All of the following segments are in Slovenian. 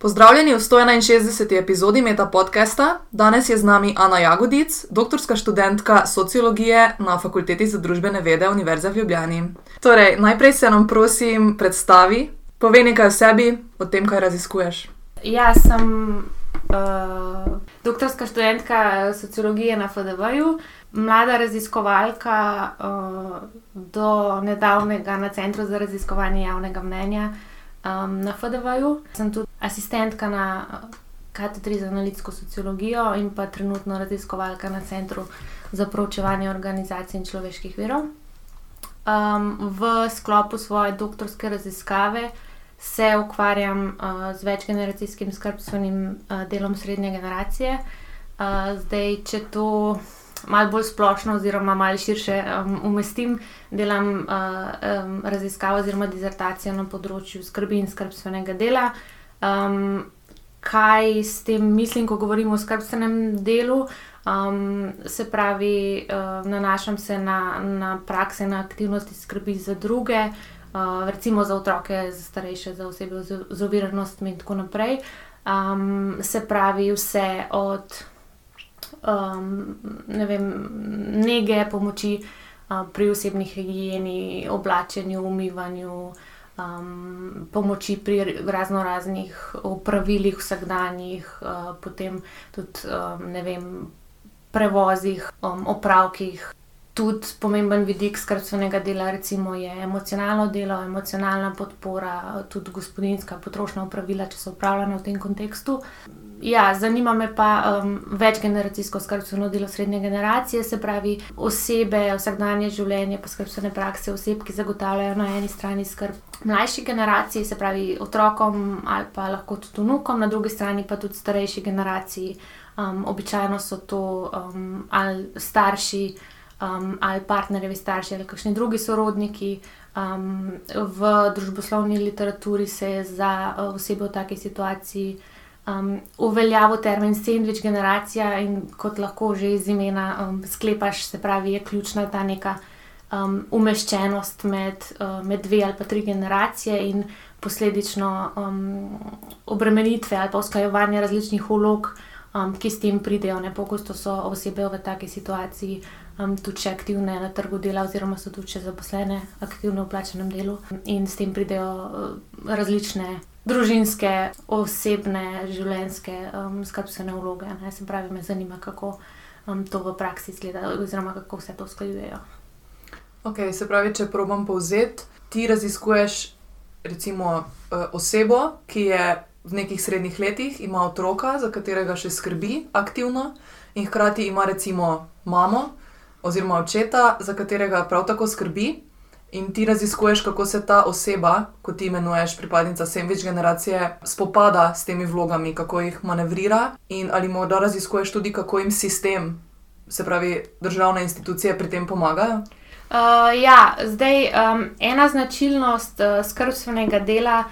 Pozdravljeni v 161. epizodi Meta podcasta. Danes je z nami Ana Jagodic, doktorska študentka sociologije na Fakulteti za družbene vede Univerze v Ljubljani. Torej, najprej se nam prosim predstavi, povej nekaj o sebi, o tem, kaj raziskuješ. Ja, sem uh, doktorska študentka sociologije na FDV-ju, mlada raziskovalka uh, do nedavnega na Centru za raziskovanje javnega mnenja um, na FDV-ju. Sem tudi asistentka na katedri za analitsko sociologijo in pa trenutno raziskovalka na Centru za proučevanje organizacij in človeških virov. Um, v sklopu svoje doktorske raziskave se ukvarjam uh, z večgeneracijskim skrbstvenim uh, delom srednje generacije. Uh, zdaj, če to malo bolj splošno, oziroma malo širše um, umestim, delam uh, um, raziskavo oziroma dizertacijo na področju skrbi in skrbstvenega dela. Um, kaj s tem mislim, ko govorimo o skrbstvenem delu? Um, se pravi, uh, nanašam se na, na prakse, na aktivnosti skrbi za druge, uh, recimo za otroke, za starejše, za osebe z oviranostmi in tako naprej. Um, se pravi, vse od um, ne vem, nege, pomoči uh, pri osebni higieni, oblačenju, umivanju, um, pomoči pri razno raznih upravilih, vsakdanjih, uh, potem tudi um, ne vem, prevozih, um, opravkih. Tudi pomemben vidik skrbstvenega dela recimo, je emocionalno delo, emocionalna podpora, tudi gospodinska potrošna upravila, če so upravljena v tem kontekstu. Ja, zanima me pa um, večgeneracijsko skrbstveno delo srednje generacije, se pravi osebe, vsakdanje življenje, pa skrbstvene prakse oseb, ki zagotavljajo na eni strani skrb mlajši generaciji, se pravi otrokom ali pa lahko tudi vnukom, na drugi strani pa tudi starejši generaciji. Um, običajno so to um, ali starši, um, ali partnerjevi starši, ali kakšni drugi sorodniki. Um, v družboslovni literaturi se je za uh, osebe v takej situaciji um, uveljavil termin sandvič generacija in kot lahko že iz imena um, sklepaš, se pravi, je ključna ta neka um, umeščenost med, uh, med dve ali pa tri generacije in posledično um, obremenitve ali pa usklajevanje različnih ulog, um, ki s tem pridejo. Ne pogosto so osebe v taki situaciji. Um, tudi aktivne na trgu dela, oziroma so tudi zaposlene, aktivne v plačenem delu, in s tem pridejo uh, različne družinske, osebne, življenjske, um, skrbstvene vloge. Ne? Se pravi, me zanima, kako um, to v praksi izgleda, oziroma kako vse to usklajujejo. Ok, se pravi, če probam povzeti, ti raziskuješ recimo uh, osebo, ki je v nekih srednjih letih, ima otroka, za katerega še skrbi aktivno, in hkrati ima recimo mamo oziroma očeta, za katerega prav tako skrbi. In ti raziskuješ, kako se ta oseba, kot ti imenuješ, pripadnica sandvič generacije, spopada s temi vlogami, kako jih manevrira, in ali morda raziskuješ tudi, kako jim sistem, se pravi, državne institucije pri tem pomagajo. Uh, ja, zdaj um, ena značilnost uh, skrbstvenega dela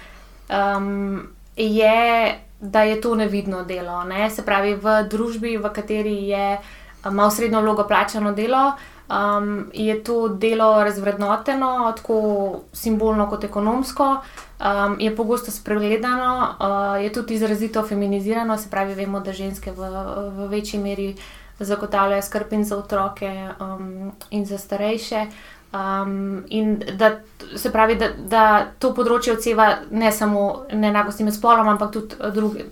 um, je, da je to nevidno delo. Ne? Se pravi, v družbi, v kateri je malo srednjo vlogo plačano delo um, je to delo razvrednoteno, tako simbolno kot ekonomsko, um, je pogosto spregledano, uh, je tudi izrazito feminizirano, se pravi, vemo, da ženske v, v večji meri zagotavljajo skrb in za otroke um, in za starejše. Um, in da se pravi, da, da to področje odseva ne samo neenakosti med spoloma, ampak tudi druge,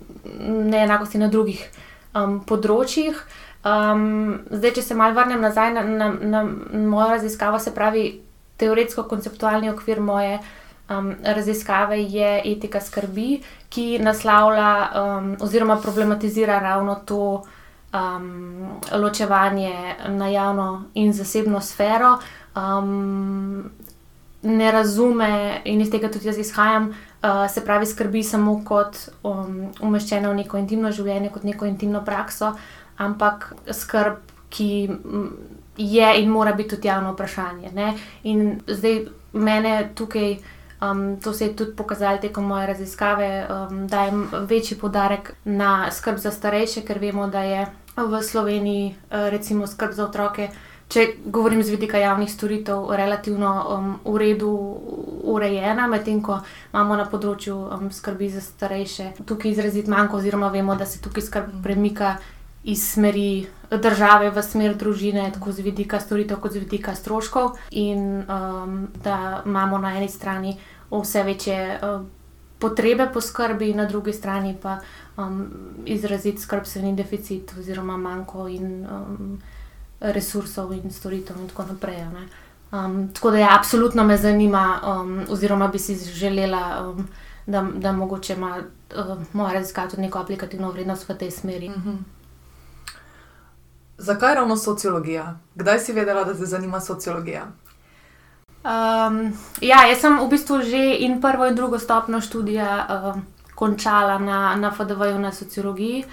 neenakosti na drugih um, področjih. Um, zdaj, če se malo vrnem nazaj na, na, na mojo raziskavo, se pravi, teoretsko-konceptualni okvir moje um, raziskave je etika skrbi, ki naslavlja um, oziroma problematizira ravno to um, ločevanje na javno in zasebno sfero. Um, ne razume in iz tega tudi jaz izhajam. Uh, se pravi, skrbi samo kot um, umeščena v neko intimno življenje, kot neko intimno prakso, ampak skrb, ki je in mora biti tudi javno vprašanje. Ne? In zdaj mene tukaj. Um, to se je tudi pokazalo tekom moje raziskave, um, da je večji podarek na skrb za starejše, ker vemo, da je v Sloveniji uh, recimo skrb za otroke če govorim z vidika javnih storitev, relativno um, v redu urejena, medtem ko imamo na področju um, skrbi za starejše tukaj izrazit manjko, oziroma vemo, da se tukaj skrb premika iz smeri države v smer družine, tako z vidika storitev, kot z vidika stroškov, in um, da imamo na eni strani vse večje. Um, Potrebe po skrbi, na drugi strani pa um, izraziti skrbstveni deficit, oziroma manjko in um, resursov in storitev, in tako naprej. Um, tako da, ja, absolutno me zanima, um, oziroma bi si želela, um, da, da mogoče ima um, moja raziskava tudi neko aplikativno vrednost v tej smeri. Mhm. Zakaj ravno sociologija? Kdaj si vedela, da te zanima sociologija? Um, ja, jaz sem v bistvu že in prvo in drugo stopno študija um, končala na, na FDV-ju na sociologiji.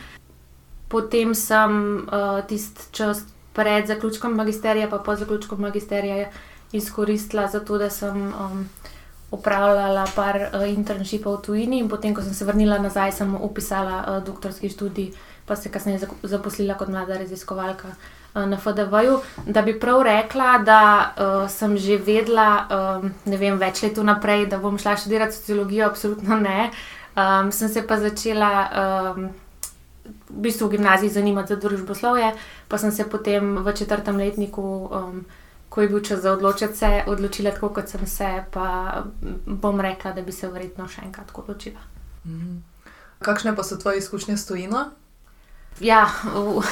Potem sem uh, tisti čas pred zaključkom magisterija, pa po zaključku magisterija izkoristila za to, da sem um, upravljala par uh, internshipov v tujini, in potem, ko sem se vrnila nazaj, sem upisala uh, doktorski študij pa se kasneje zaposlila kot mlada raziskovalka uh, na FDV-ju. Da bi prav rekla, da uh, sem že vedela, um, ne vem, več let vnaprej, da bom šla študirati sociologijo, absolutno ne. Um, sem se pa začela. Um, V bistvu v gimnaziji zanimati za družboslovje, pa sem se potem v četrtem letniku, um, ko je bil čas za odločiti se, odločila tako, kot sem se, pa bom rekla, da bi se verjetno še enkrat odločila. Mm. Kakšne pa so tvoje izkušnje s tujino? Ja, v,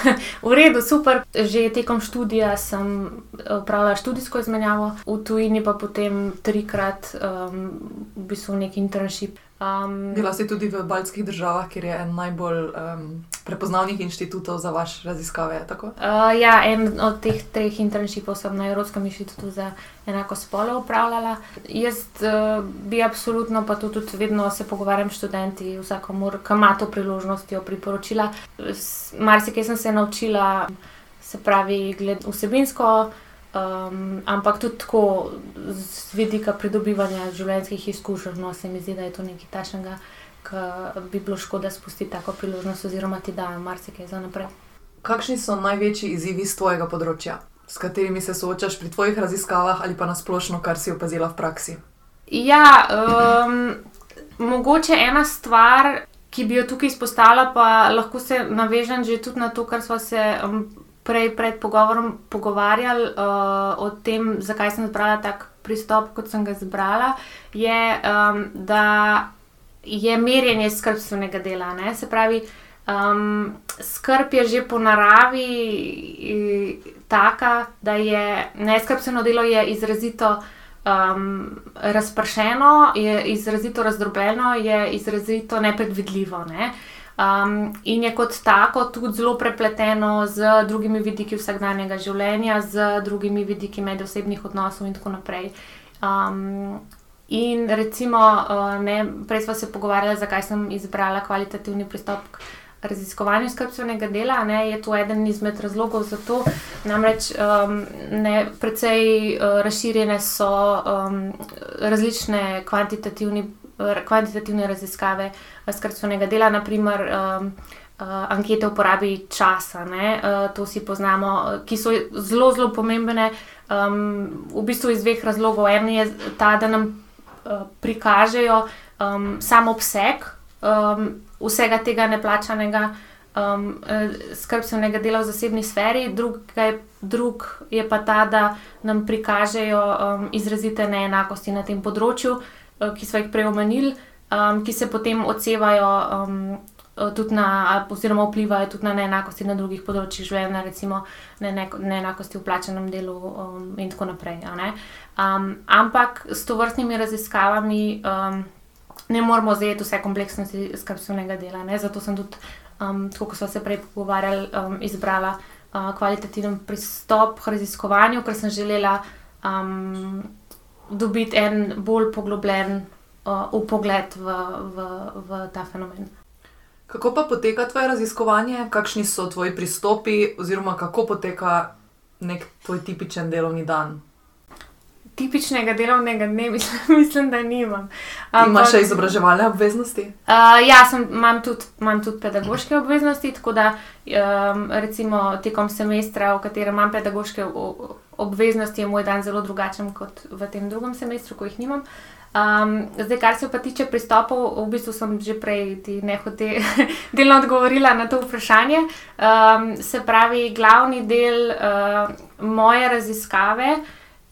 v redu, super. Že tekom študija sem upravljala študijsko izmenjavo, v tujini pa potem trikrat, um, v bistvu neki internship. Um, Bila si tudi v Baltskih državah, kjer je en najbolj um, prepoznavnih inštitutov za vaše raziskave. Uh, ja, en od teh treh internshipov sem na Evropskem inštitutu za enako spolo upravljala. Jaz uh, bi absolutno, pa tudi, tudi vedno se pogovarjam s študenti, vsakomur, ki ima to priložnost, jo priporočila. Marsikaj sem se naučila, se pravi, gled, vsebinsko. Um, ampak tudi tako z vidika pridobivanja življenjskih izkušenj, no, se mi zdi, da je to nekaj tašnega, ki bi bilo škoda spustiti tako priložnost, oziroma ti da marsikaj za naprej. Kakšni so največji izzivi z tvojega področja, s katerimi se soočaš pri tvojih raziskavah ali pa nasplošno, kar si opazila v praksi? Ja, um, mogoče ena stvar, ki bi jo tukaj izpostavila, pa lahko se navežem že tudi na to, kar smo se. Um, prej pred pogovorom pogovarjali uh, o tem, zakaj sem izbrala tak pristop, kot sem ga izbrala, je, um, da je merjenje skrbstvenega dela. Ne? Se pravi, um, skrb je že po naravi taka, da je neskrbstveno delo je izrazito. Um, razpršeno, je izrazito razdrobljeno, je izrazito nepredvidljivo. Ne? Uh, Um, in je kot tako tudi zelo prepleteno z drugimi vidiki vsakdanjega življenja, z drugimi vidiki medosebnih odnosov in tako naprej. Um, in recimo, uh, ne, prej smo se pogovarjali, zakaj sem izbrala kvalitativni pristop k raziskovanju skrbstvenega dela. Ne, je to eden izmed razlogov za to, namreč um, ne, precej uh, razširjene so um, različne kvantitativne kvantitativne raziskave eh, skrbstvenega dela, naprimer um, uh, ankete uporabi časa. Uh, to si poznamo, ki so zelo, zelo pomembne, um, v bistvu iz dveh razlogov. En je ta, da nam uh, prikažejo um, samo obseg um, vsega tega neplačanega. Um, skrbstvenega dela v zasebni sferi, drug je, drug je pa ta, da nam prikažejo um, izrazite neenakosti na tem področju, uh, Eh, ki smo jih prej omenili, um, ki se potem odsevajo um, tudi na, oziroma vplivajo tudi na neenakosti na drugih področjih življenja, recimo neenakosti v plačenem delu um, in tako naprej. Um, ampak s to vrstnimi raziskavami um, ne moramo zajeti vse kompleksnosti skrbstvenega dela. Ne? Zato sem tudi, um, tako kot smo se prej pogovarjali, um, izbrala uh, kvalitativen pristop k raziskovanju, ker sem želela. Um, dobiti en bolj poglobljen uh, pogled v, v, v ta fenomen. Kako pa poteka tvoje raziskovanje, kakšni so tvoji pristopi, oziroma kako poteka nek tvoj tipičen delovni dan? Tipičnega delovnega dne mislim, mislim da nimam. Imaš še izobraževalne obveznosti? Uh, ja, sem, imam, tudi, imam tudi pedagoške obveznosti, tako da um, recimo tekom semestra, v katerem imam pedagoške obveznosti, je moj dan zelo drugačen kot v tem drugem semestru, ko jih nimam. Um, zdaj, kar se pa tiče pristopov, v bistvu sem že prej ti nehote delno odgovorila na to vprašanje. Um, se pravi, glavni del uh, moje raziskave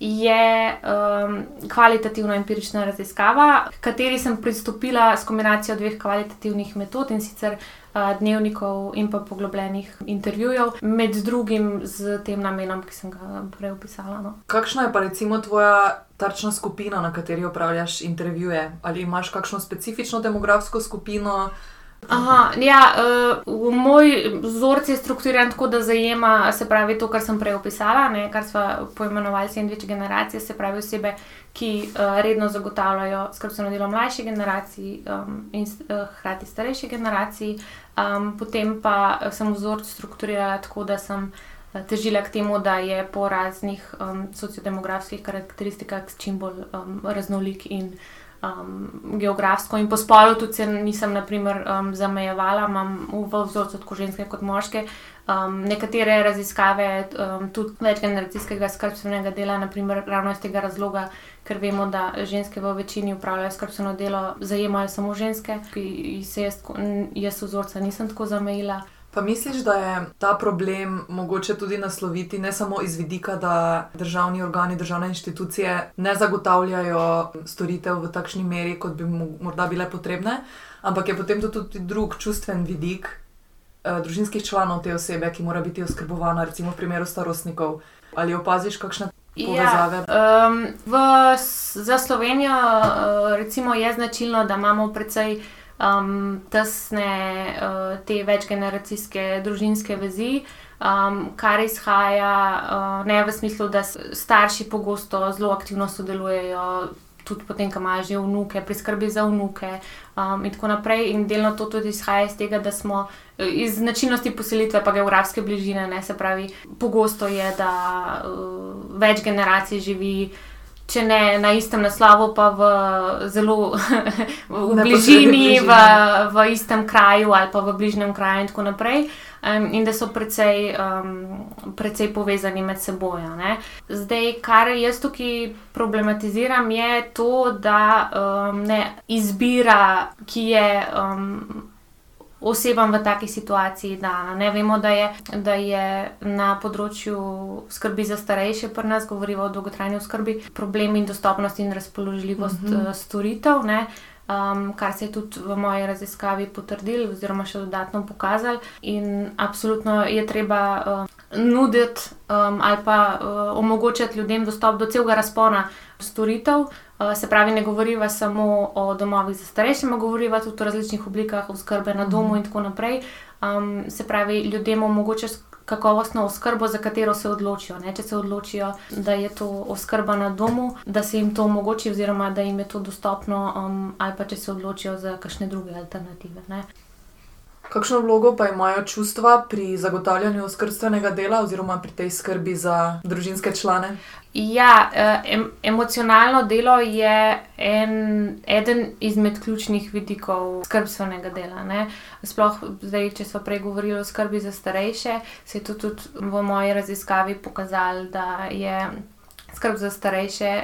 je um, kvalitativna empirična raziskava, kateri sem pristopila s kombinacijo dveh kvalitativnih metod in sicer uh, dnevnikov in pa poglobljenih intervjujev, med drugim z tem namenom, ki sem ga prej opisala. No. Kakšna je pa recimo tvoja tarčna skupina, na kateri upravljaš intervjuje? Ali imaš kakšno specifično demografsko skupino? Aha, ja, uh, moj vzorec je strukturiran tako, da zajema se pravi to, kar sem prej opisala, ne, kar smo poimenovali sandvič generacije, se pravi osebe, ki uh, redno zagotavljajo skrbstveno delo mlajši generaciji um, in uh, hkrati starejši generaciji. Um, potem pa sem vzorec strukturirala tako, da sem težila k temu, da je po raznih um, sociodemografskih karakteristikah čim bolj um, raznolik in um, geografsko in po spolu tudi se nisem, naprimer, um, zamejevala, imam v vzorcu tako ženske kot moške. Um, nekatere raziskave, um, tudi večgeneracijskega skrbstvenega dela, naprimer, ravno iz tega razloga, ker vemo, da ženske v večini upravljajo skrbstveno delo, zajemajo samo ženske, ki se jaz, jaz vzorca nisem tako zamejila. Pa misliš, da je ta problem mogoče tudi nasloviti ne samo iz vidika, da državni organi, državne inštitucije ne zagotavljajo storitev v takšni meri, kot bi morda bile potrebne, ampak je potem tudi drug čustven vidik eh, družinskih članov te osebe, ki mora biti oskrbovana, recimo v primeru starostnikov. Ali opaziš kakšne ja, povezave? Ja, um, v, za Slovenijo uh, recimo, je značilno, da imamo precej um, tesne uh, te večgeneracijske družinske vezi, um, kar izhaja uh, ne v smislu, da starši pogosto zelo aktivno sodelujejo. Tudi potem, ko imajo že vnuke, pri skrbi za vnuke, um, in tako naprej. In delno to tudi izhaja iz tega, da smo iz značilnosti poselitve, pa geografske bližine, ne, se pravi, pogosto je, da uh, več generacij živi uh, če ne na istem naslovu, pa v zelo v bližini, v, v istem kraju ali pa v bližnjem kraju, in tako naprej. Um, in da so precej, um, precej povezani med seboj. Ne? Zdaj, kar jaz tukaj problematiziram, je to, da um, ne, izbira, ki je. Um, osebam v taki situaciji dana. Ne vemo, da je, da je na področju skrbi za starejše, pri nas govorimo o dolgotrajni skrbi, problem in dostopnost in razpoložljivost uh mhm. -huh. storitev. Ne? Um, kar se je tudi v moji raziskavi potrdil, oziroma še dodatno pokazal. In absolutno je treba uh, nuditi um, ali pa uh, omogočati ljudem dostop do celega razpona storitev, se pravi, ne govoriva samo o domovih za starejše, ampak govoriva tudi o različnih oblikah oskrbe na domu in tako naprej. Um, se pravi, ljudem omogočaš kakovostno oskrbo, za katero se odločijo. Ne? Če se odločijo, da je to oskrba na domu, da se jim to omogoči, oziroma da jim je to dostopno, um, ali pa če se odločijo za kakšne druge alternative. Ne? Kakšno vlogo pa imajo čustva pri zagotavljanju skrbstvenega dela oziroma pri tej skrbi za družinske člane? Ja, eh, em, emocionalno delo je en, eden izmed ključnih vidikov skrbstvenega dela. Ne? Sploh zdaj, če smo prej govorili o skrbi za starejše, se je tudi v moji raziskavi pokazalo, da je skrb za starejše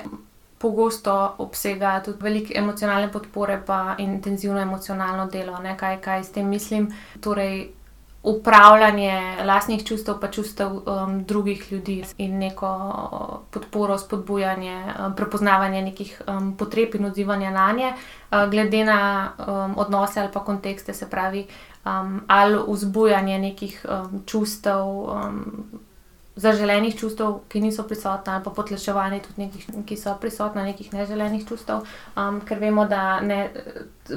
pogosto obsega tudi veliko emocionalne podpore, pa intenzivno emocionalno delo. Kaj, kaj s tem mislim? Torej, upravljanje lastnih čustev, pa čustev um, drugih ljudi in neko podporo, spodbujanje, um, prepoznavanje nekih um, potreb in odzivanje na nje, uh, glede na um, odnose ali pa kontekste, se pravi, um, ali vzbujanje nekih um, čustev. Um, zaželenih čustev, ki niso prisotna, ali pa potlačevanje tudi nekih, ki so prisotna, nekih neželenih čustev. Um, ker vemo, da ne,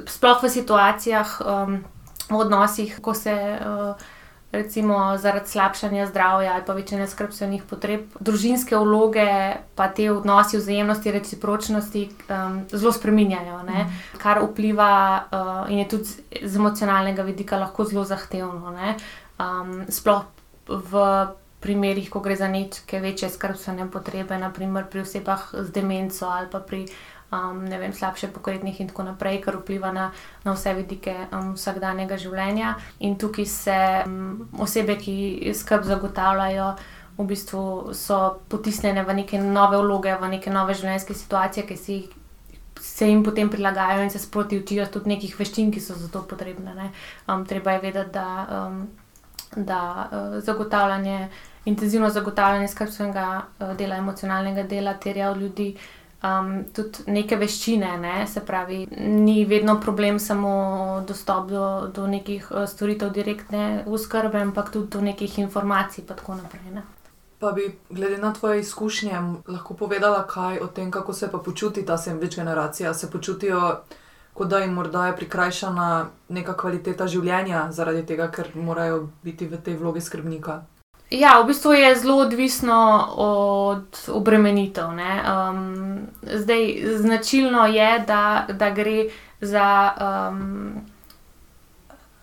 sploh v situacijah, um, v odnosih, ko se. Uh, Recimo zaradi slabšanja zdravja ali pa večine skrbstvenih potreb, družinske vloge, pa te odnosi vzajemnosti, recipročnosti um, zelo spreminjajo, mm. kar vpliva uh, in je tudi z emocionalnega vidika lahko zelo zahtevno. Um, sploh v primerih, ko gre za neke večje skrbstvene potrebe, naprimer pri osebah z demenco ali pa pri um, ne vem, slabše pokretnih in tako naprej, kar vpliva na, na vse vidike um, vsakdanjega življenja. In tukaj se um, osebe, ki skrb zagotavljajo, v bistvu so potisnjene v neke nove vloge, v neke nove življenjske situacije, ki si jih. Se jim potem prilagajajo in se sproti učijo tudi nekih veščin, ki so za to potrebne. Um, treba je vedeti, da, um, da uh, zagotavljanje, intenzivno zagotavljanje skrbstvenega uh, dela, emocionalnega dela, terja od ljudi um, tudi neke veščine, ne? se pravi, ni vedno problem samo dostop do, do nekih uh, storitev direktne uskrbe, ampak tudi do nekih informacij in tako naprej. Ne? Pa bi, glede na tvoje izkušnje, lahko povedala kaj o tem, kako se pa počuti ta sem več generacija. Se počutijo, kot da jim morda je prikrajšana neka kvaliteta življenja zaradi tega, ker morajo biti v tej vlogi skrbnika. Ja, v bistvu je zelo odvisno od obremenitev. Um, zdaj, značilno je, da, da gre za um,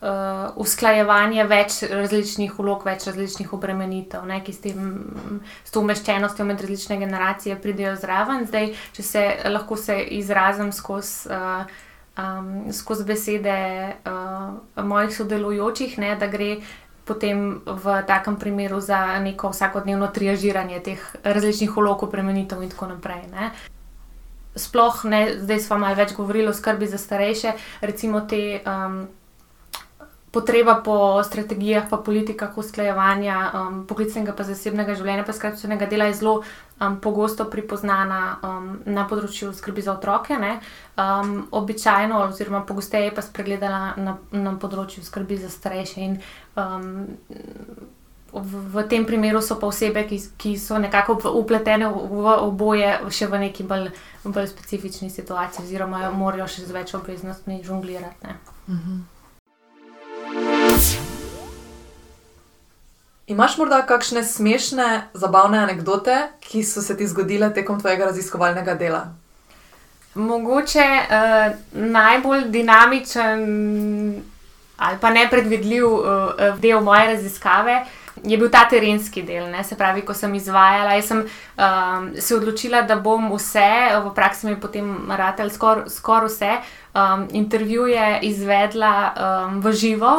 uh, usklajevanje več različnih vlog, več različnih obremenitev, ne, ki s, tem, s to umeščenostjo med različne generacije pridejo zraven. Zdaj, če se lahko se izrazim skozi. Uh, Um, skozi besede uh, mojih sodelujočih, ne, da gre potem v takem primeru za neko vsakodnevno triažiranje teh različnih ulog, premenitev in tako naprej. Ne. Sploh ne, zdaj smo malo več govorili o skrbi za starejše, recimo te. Um, potreba po strategijah, pa politikah usklajevanja um, poklicnega in zasebnega življenja, pa skrbstvenega dela je zelo um, pogosto pripoznana um, na področju skrbi za otroke, um, običajno, oziroma pogosteje pa spregledala na, na področju skrbi za starejše. In, um, v, v tem primeru so pa osebe, ki, ki so nekako upletene v, v oboje, še v neki bolj, bolj specifični situaciji, oziroma morajo še z več obveznostmi žonglirati. Mhm. Imaš morda kakšne smešne, zabavne anekdote, ki so se ti zgodile tekom tvojega raziskovalnega dela? Mogoče uh, najbolj dinamičen ali pa nepredvidljiv uh, del moje raziskave je bil ta terenski del. Ne? Se pravi, ko sem izvajala, sem um, se odločila, da bom vse, v praksi mi je potem ratelj skoraj skor vse, um, intervjuje izvedla um, v živo.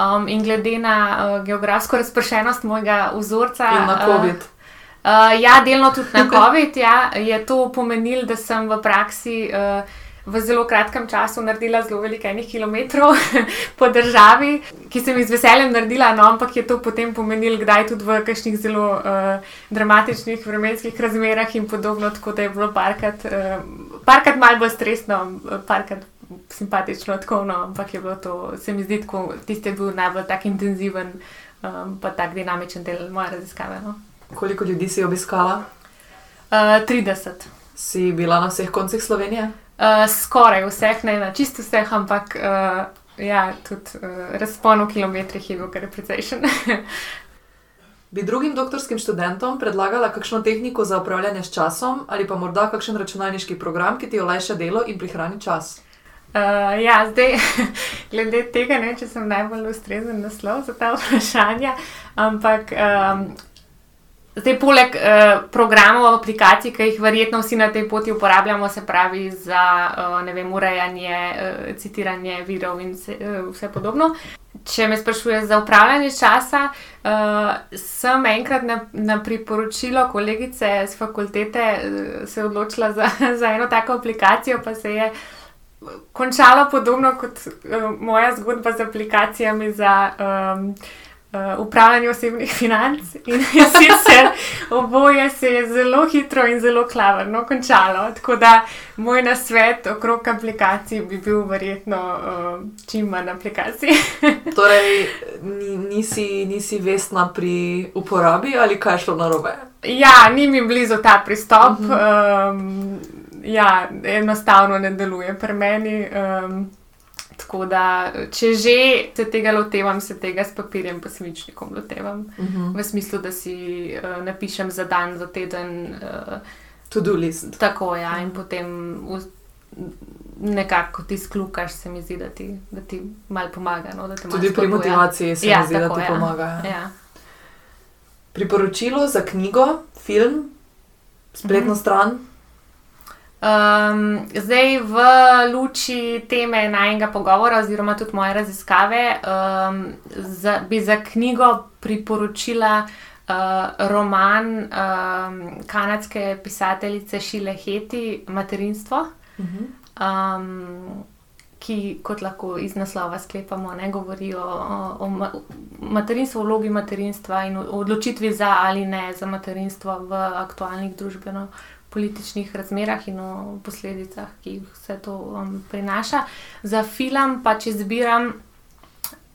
Um, in glede na uh, geografsko razpršenost mojega vzorca. In na COVID. Uh, uh, ja, delno tudi na COVID, ja, je to pomenilo, da sem v praksi uh, v zelo kratkem času naredila zelo veliko enih kilometrov po državi, ki sem jih z veseljem naredila, no, ampak je to potem pomenilo, kdaj tudi v kakšnih zelo uh, dramatičnih vremenskih razmerah in podobno, tako da je bilo parkrat, uh, parkrat malo bolj stresno, parkrat simpatično, tako, no, ampak je bilo to, se mi zdi, da tisti je bil najbolj tak intenziven, um, pa tak dinamičen del moje raziskave. No. Koliko ljudi si obiskala? Uh, 30. Si bila na vseh koncih Slovenije? Uh, skoraj vseh, ne na čisto vseh, ampak uh, ja, tudi uh, razpon v kilometrih je bil kar precejšen. Bi drugim doktorskim študentom predlagala kakšno tehniko za upravljanje s časom ali pa morda kakšen računalniški program, ki ti olajša delo in prihrani čas? Uh, ja, zdaj, glede tega, ne, če sem najbolj ustrezen naslov za ta vprašanja, ampak um, zdaj, poleg uh, programov, aplikacij, ki jih verjetno vsi na tej poti uporabljamo, se pravi za uh, vem, urejanje, uh, citiranje virov in se, uh, vse podobno. Če me sprašuješ za upravljanje časa, uh, sem enkrat na, na priporočilo kolegice z fakultete uh, se odločila za, za eno tako aplikacijo, pa se je končala podobno kot uh, moja zgodba z aplikacijami za um, uh, upravljanje osebnih financ. In sicer oboje se je zelo hitro in zelo klavrno končalo. Tako da moj nasvet okrog aplikacij bi bil verjetno uh, čim manj aplikacij. torej, nisi, nisi vestna pri uporabi ali kaj šlo narobe? Ja, ni mi blizu ta pristop. Uh -huh. um, ja, enostavno ne deluje pri meni. Um, tako da, če že se tega lotevam, se tega s papirjem in posmičnikom lotevam. Uh mhm. -huh. V smislu, da si uh, napišem za dan, za teden. Uh, To-do list. Tako ja, in potem v, nekako ti sklukaš, se mi zdi, da ti, da ti malo pomaga. No, Tudi pri motivaciji se ja, mi zdi, tako, da ti ja. pomaga. Ja. Ja. Priporočilo za knjigo, film, spletno uh mhm. -huh. stran. Um, zdaj, v luči teme najnega pogovora, oziroma tudi moje raziskave, um, za, bi za knjigo priporočila uh, roman um, kanadske pisateljice Šile Heti, Materinstvo. Um, ki, kot lahko iz naslova sklepamo, ne govori o, o, o materinstvu, vlogi materinstva in o odločitvi za ali ne za materinstvo v aktualnih družbeno-političnih razmerah in o posledicah, ki jih vse to um, prinaša. Za film pa če zbiram.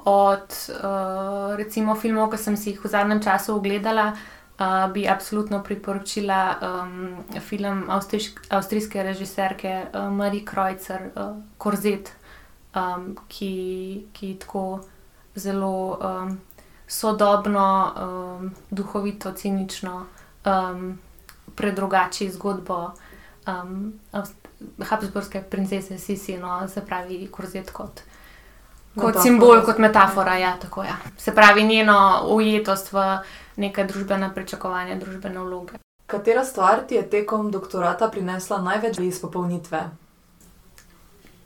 Od uh, recimo filmov, ki sem si jih v zadnjem času ogledala, uh, bi absolutno priporočila um, film avstrišk, avstrijske režiserke uh, Marie Kreuzer, uh, Korzet, um, ki, ki tako zelo um, sodobno, um, duhovito, cinično um, predrugači zgodbo um, Habsburgske princese Sisino, se pravi, korzet kot. Kot simbol, kot metafora, ja, tako. Ja. Se pravi, njeno ujetost v neke družbene pričakovanja, družbene vloge. Katera stvar ti je tekom doktorata prinesla največ izpopolnitve?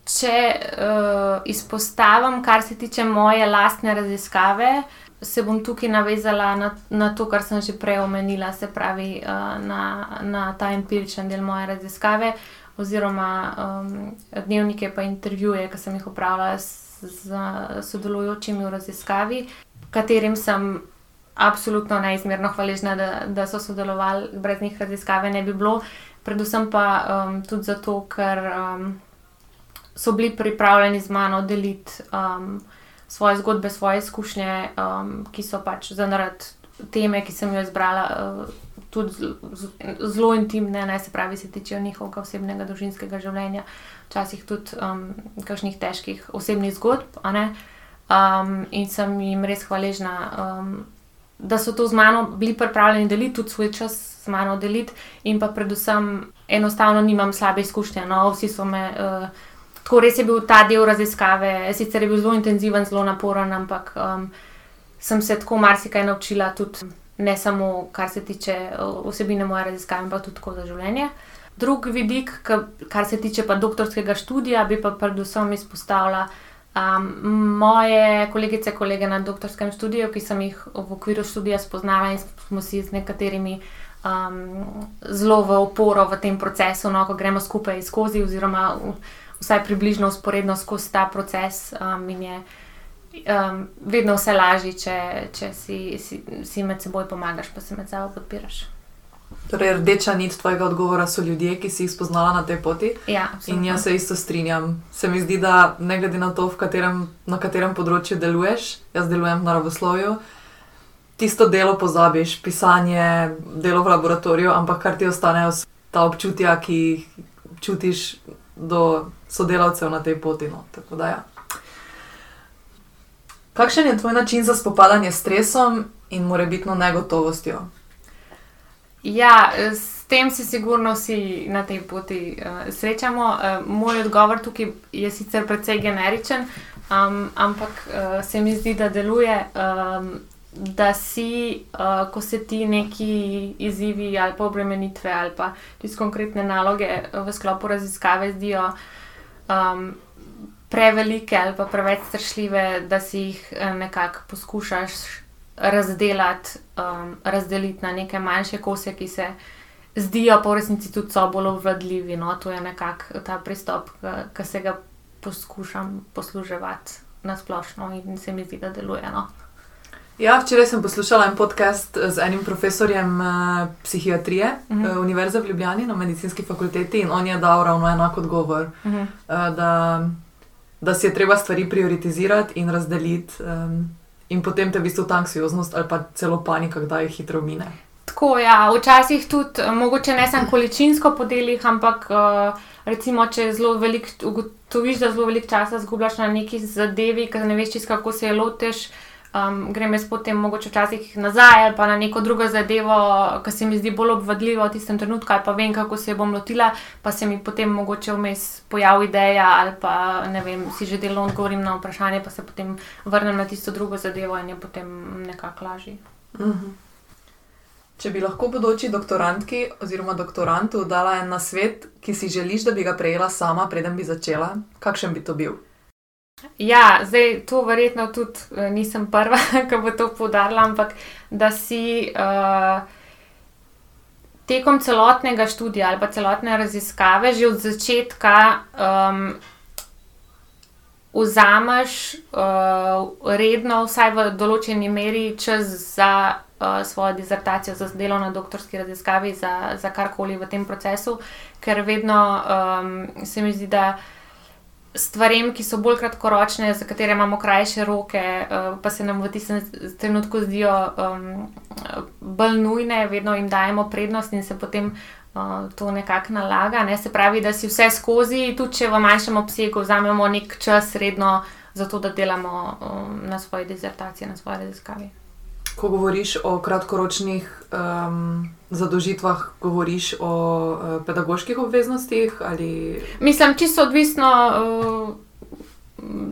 Če uh, izpostavim, kar se tiče moje lastne raziskave, se bom tukaj navezala na, na to, kar sem že prej omenila, se pravi uh, na, na ta empiričen del moje raziskave, oziroma um, dnevnike pa intervjuje, ki sem jih upravljala s, z sodelujočimi v raziskavi, katerim sem absolutno neizmerno hvaležna, da, da so sodelovali, brez njih raziskave ne bi bilo. Predvsem pa um, tudi zato, ker. Um, so bili pripravljeni z mano deliti um, svoje zgodbe, svoje izkušnje, um, ki so pač zaradi teme, ki sem jo izbrala, uh, tudi zelo intimne, ne se pravi, se tiče njihovega osebnega, družinskega življenja, včasih tudi um, kakšnih težkih osebnih zgodb. Um, in sem jim res hvaležna. Um, Da so to z mano bili pripravljeni deliti, tudi svoj čas z mano deliti, in pa predvsem, enostavno nimam slabe izkušnje. No, vsi so me uh, tako res je bil ta del raziskave, sicer je bil zelo intenziven, zelo naporen, ampak um, sem se tako marsikaj naučila, tudi ne samo kar se tiče osebine moje raziskave, ampak tudi za življenje. Drugi vidik, kar se tiče pa doktorskega študija, bi pa predvsem izpostavila um, moje kolegice, kolege na doktorskem študiju, ki sem jih v okviru študija spoznala in smo si z nekaterimi. Um, zelo v oporo v tem procesu, no, ko gremo skupaj skozi, oziroma v, vsaj približno usporedno skozi ta proces, um, in je um, vedno vse lažje, če, če si, si, si med seboj pomagaš, pa se med sabo podpiraš. Torej, rdeča nit tvojega odgovora so ljudje, ki si jih spoznala na tej poti. Ja, in jaz se isto strinjam. Se mi zdi, da ne glede na to, katerem, na katerem področju deluješ, jaz delujem v naravoslovju, tisto delo pozabiš, pisanje, delo v laboratoriju, ampak kar ti ostanejo, ta občutja, ki jih čutiš do sodelavcev na tej poti. No. Da, ja. Kakšen je tvoj način za spopadanje s stresom in morebitno negotovostjo? Ja, s tem se sigurno vsi na tej poti uh, srečamo. Uh, moj odgovor tukaj je sicer precej generičen, um, ampak uh, se mi zdi, da deluje. Um, Da si, uh, ko se ti neki izzivi ali pa obremenitve ali pa tudi konkretne naloge v sklopu raziskave zdijo uh, um, prevelike ali pa preveč strašljive, da si jih eh, nekako poskušaš razdeliti, um, razdeliti na neke manjše kose, ki se zdijo pa v resnici tudi so bolj obvladljivi. No? To je nekako ta pristop, ki se ga poskušam posluževati na splošno in se mi zdi, da deluje. No? Ja, včeraj sem poslušala en podcast z enim profesorjem uh, psihiatrije uh -huh. uh, Univerze v Ljubljani na medicinski fakulteti in on je dal ravno enak odgovor, uh -huh. uh, da, da si je treba stvari prioritizirati in razdeliti, um, in potem te v bistvu ta anksioznost ali pa celo panika, kdaj jih hitro mine. Tako je, ja, včasih tudi, mogoče ne samo količinsko po delih, ampak uh, recimo, če zelo veliko ugotoviš, da zelo veliko časa zgubljaš na neki zadevi, ker ne veš, kako se je loteš um, grem jaz potem mogoče včasih nazaj ali pa na neko drugo zadevo, ki se mi zdi bolj obvladljivo v tistem trenutku, ali pa vem, kako se bom lotila, pa se mi potem mogoče vmes pojavi ideja ali pa ne vem, si že delno odgovorim na vprašanje, pa se potem vrnem na tisto drugo zadevo in je potem nekako lažje. Mhm. Če bi lahko bodoči doktorantki oziroma doktorantu dala en nasvet, ki si želiš, da bi ga prejela sama, preden bi začela, kakšen bi to bil? Ja, zdaj to verjetno tudi eh, nisem prva, ki bo to podarila, ampak da si uh, tekom celotnega študija ali pa celotne raziskave že od začetka um, vzameš uh, redno, vsaj v določeni meri, čas za uh, svojo dizertacijo, za delo na doktorski raziskavi, za, za karkoli v tem procesu, ker vedno um, se mi zdi, da stvarem, ki so bolj kratkoročne, za katere imamo krajše roke, uh, pa se nam v tistem trenutku zdijo um, bolj nujne, vedno jim dajemo prednost in se potem. Uh, to nekako nalaga, ne? se pravi, da si vse skozi, tudi če v manjšem obsegu, vzamemo nek čas, redno, zato da delamo um, na svoji dizertaciji, na svoji raziskavi ko govoriš o kratkoročnih um, zadožitvah, govoriš o uh, pedagoških obveznostih? Ali... Mislim, čisto odvisno. Uh,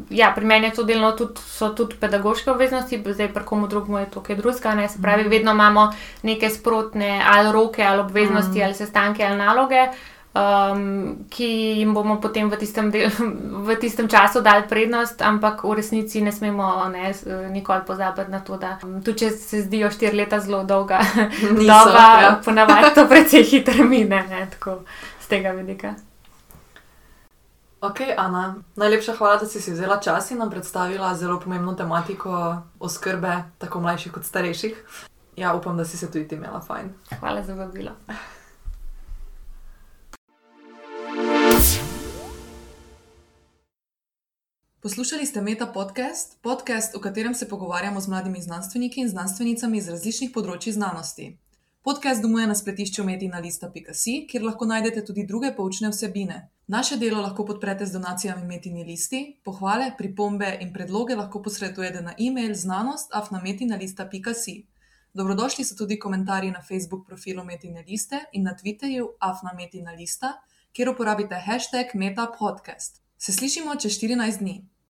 Ja, pri meni je to delno tudi, so tudi pedagoške obveznosti, zdaj pa komu drugemu je to kaj drugega. Se pravi, mm. vedno imamo neke sprotne ali roke, ali obveznosti, mm. ali sestanke, ali naloge. Uh, um, ki jim bomo potem v tistem, del, v tistem času dali prednost, ampak v resnici ne smemo ne, nikoli pozabiti na to, da tudi če se zdijo štiri leta zelo dolga, doba, ja. ponavadi to precej hitro mine, ne, tako z tega vidika. Ok, Ana, najlepša hvala, da si si vzela čas in nam predstavila zelo pomembno tematiko oskrbe tako mlajših kot starejših. Ja, upam, da si se tudi ti imela fajn. Hvala za vabilo. Poslušali ste Meta podcast, podcast, v katerem se pogovarjamo z mladimi znanstveniki in znanstvenicami iz različnih področji znanosti. Podcast domuje na spletišču metina.lista.si, kjer lahko najdete tudi druge poučne vsebine. Naše delo lahko podprete z donacijami Metini listi, pohvale, pripombe in predloge lahko posredujete na e-mail znanost.afnametina.si. Dobrodošli so tudi komentarji na Facebook profilu Metine liste in na Twitterju afnametina lista, kjer uporabite hashtag metapodcast. Se slišimo čez 14 dni.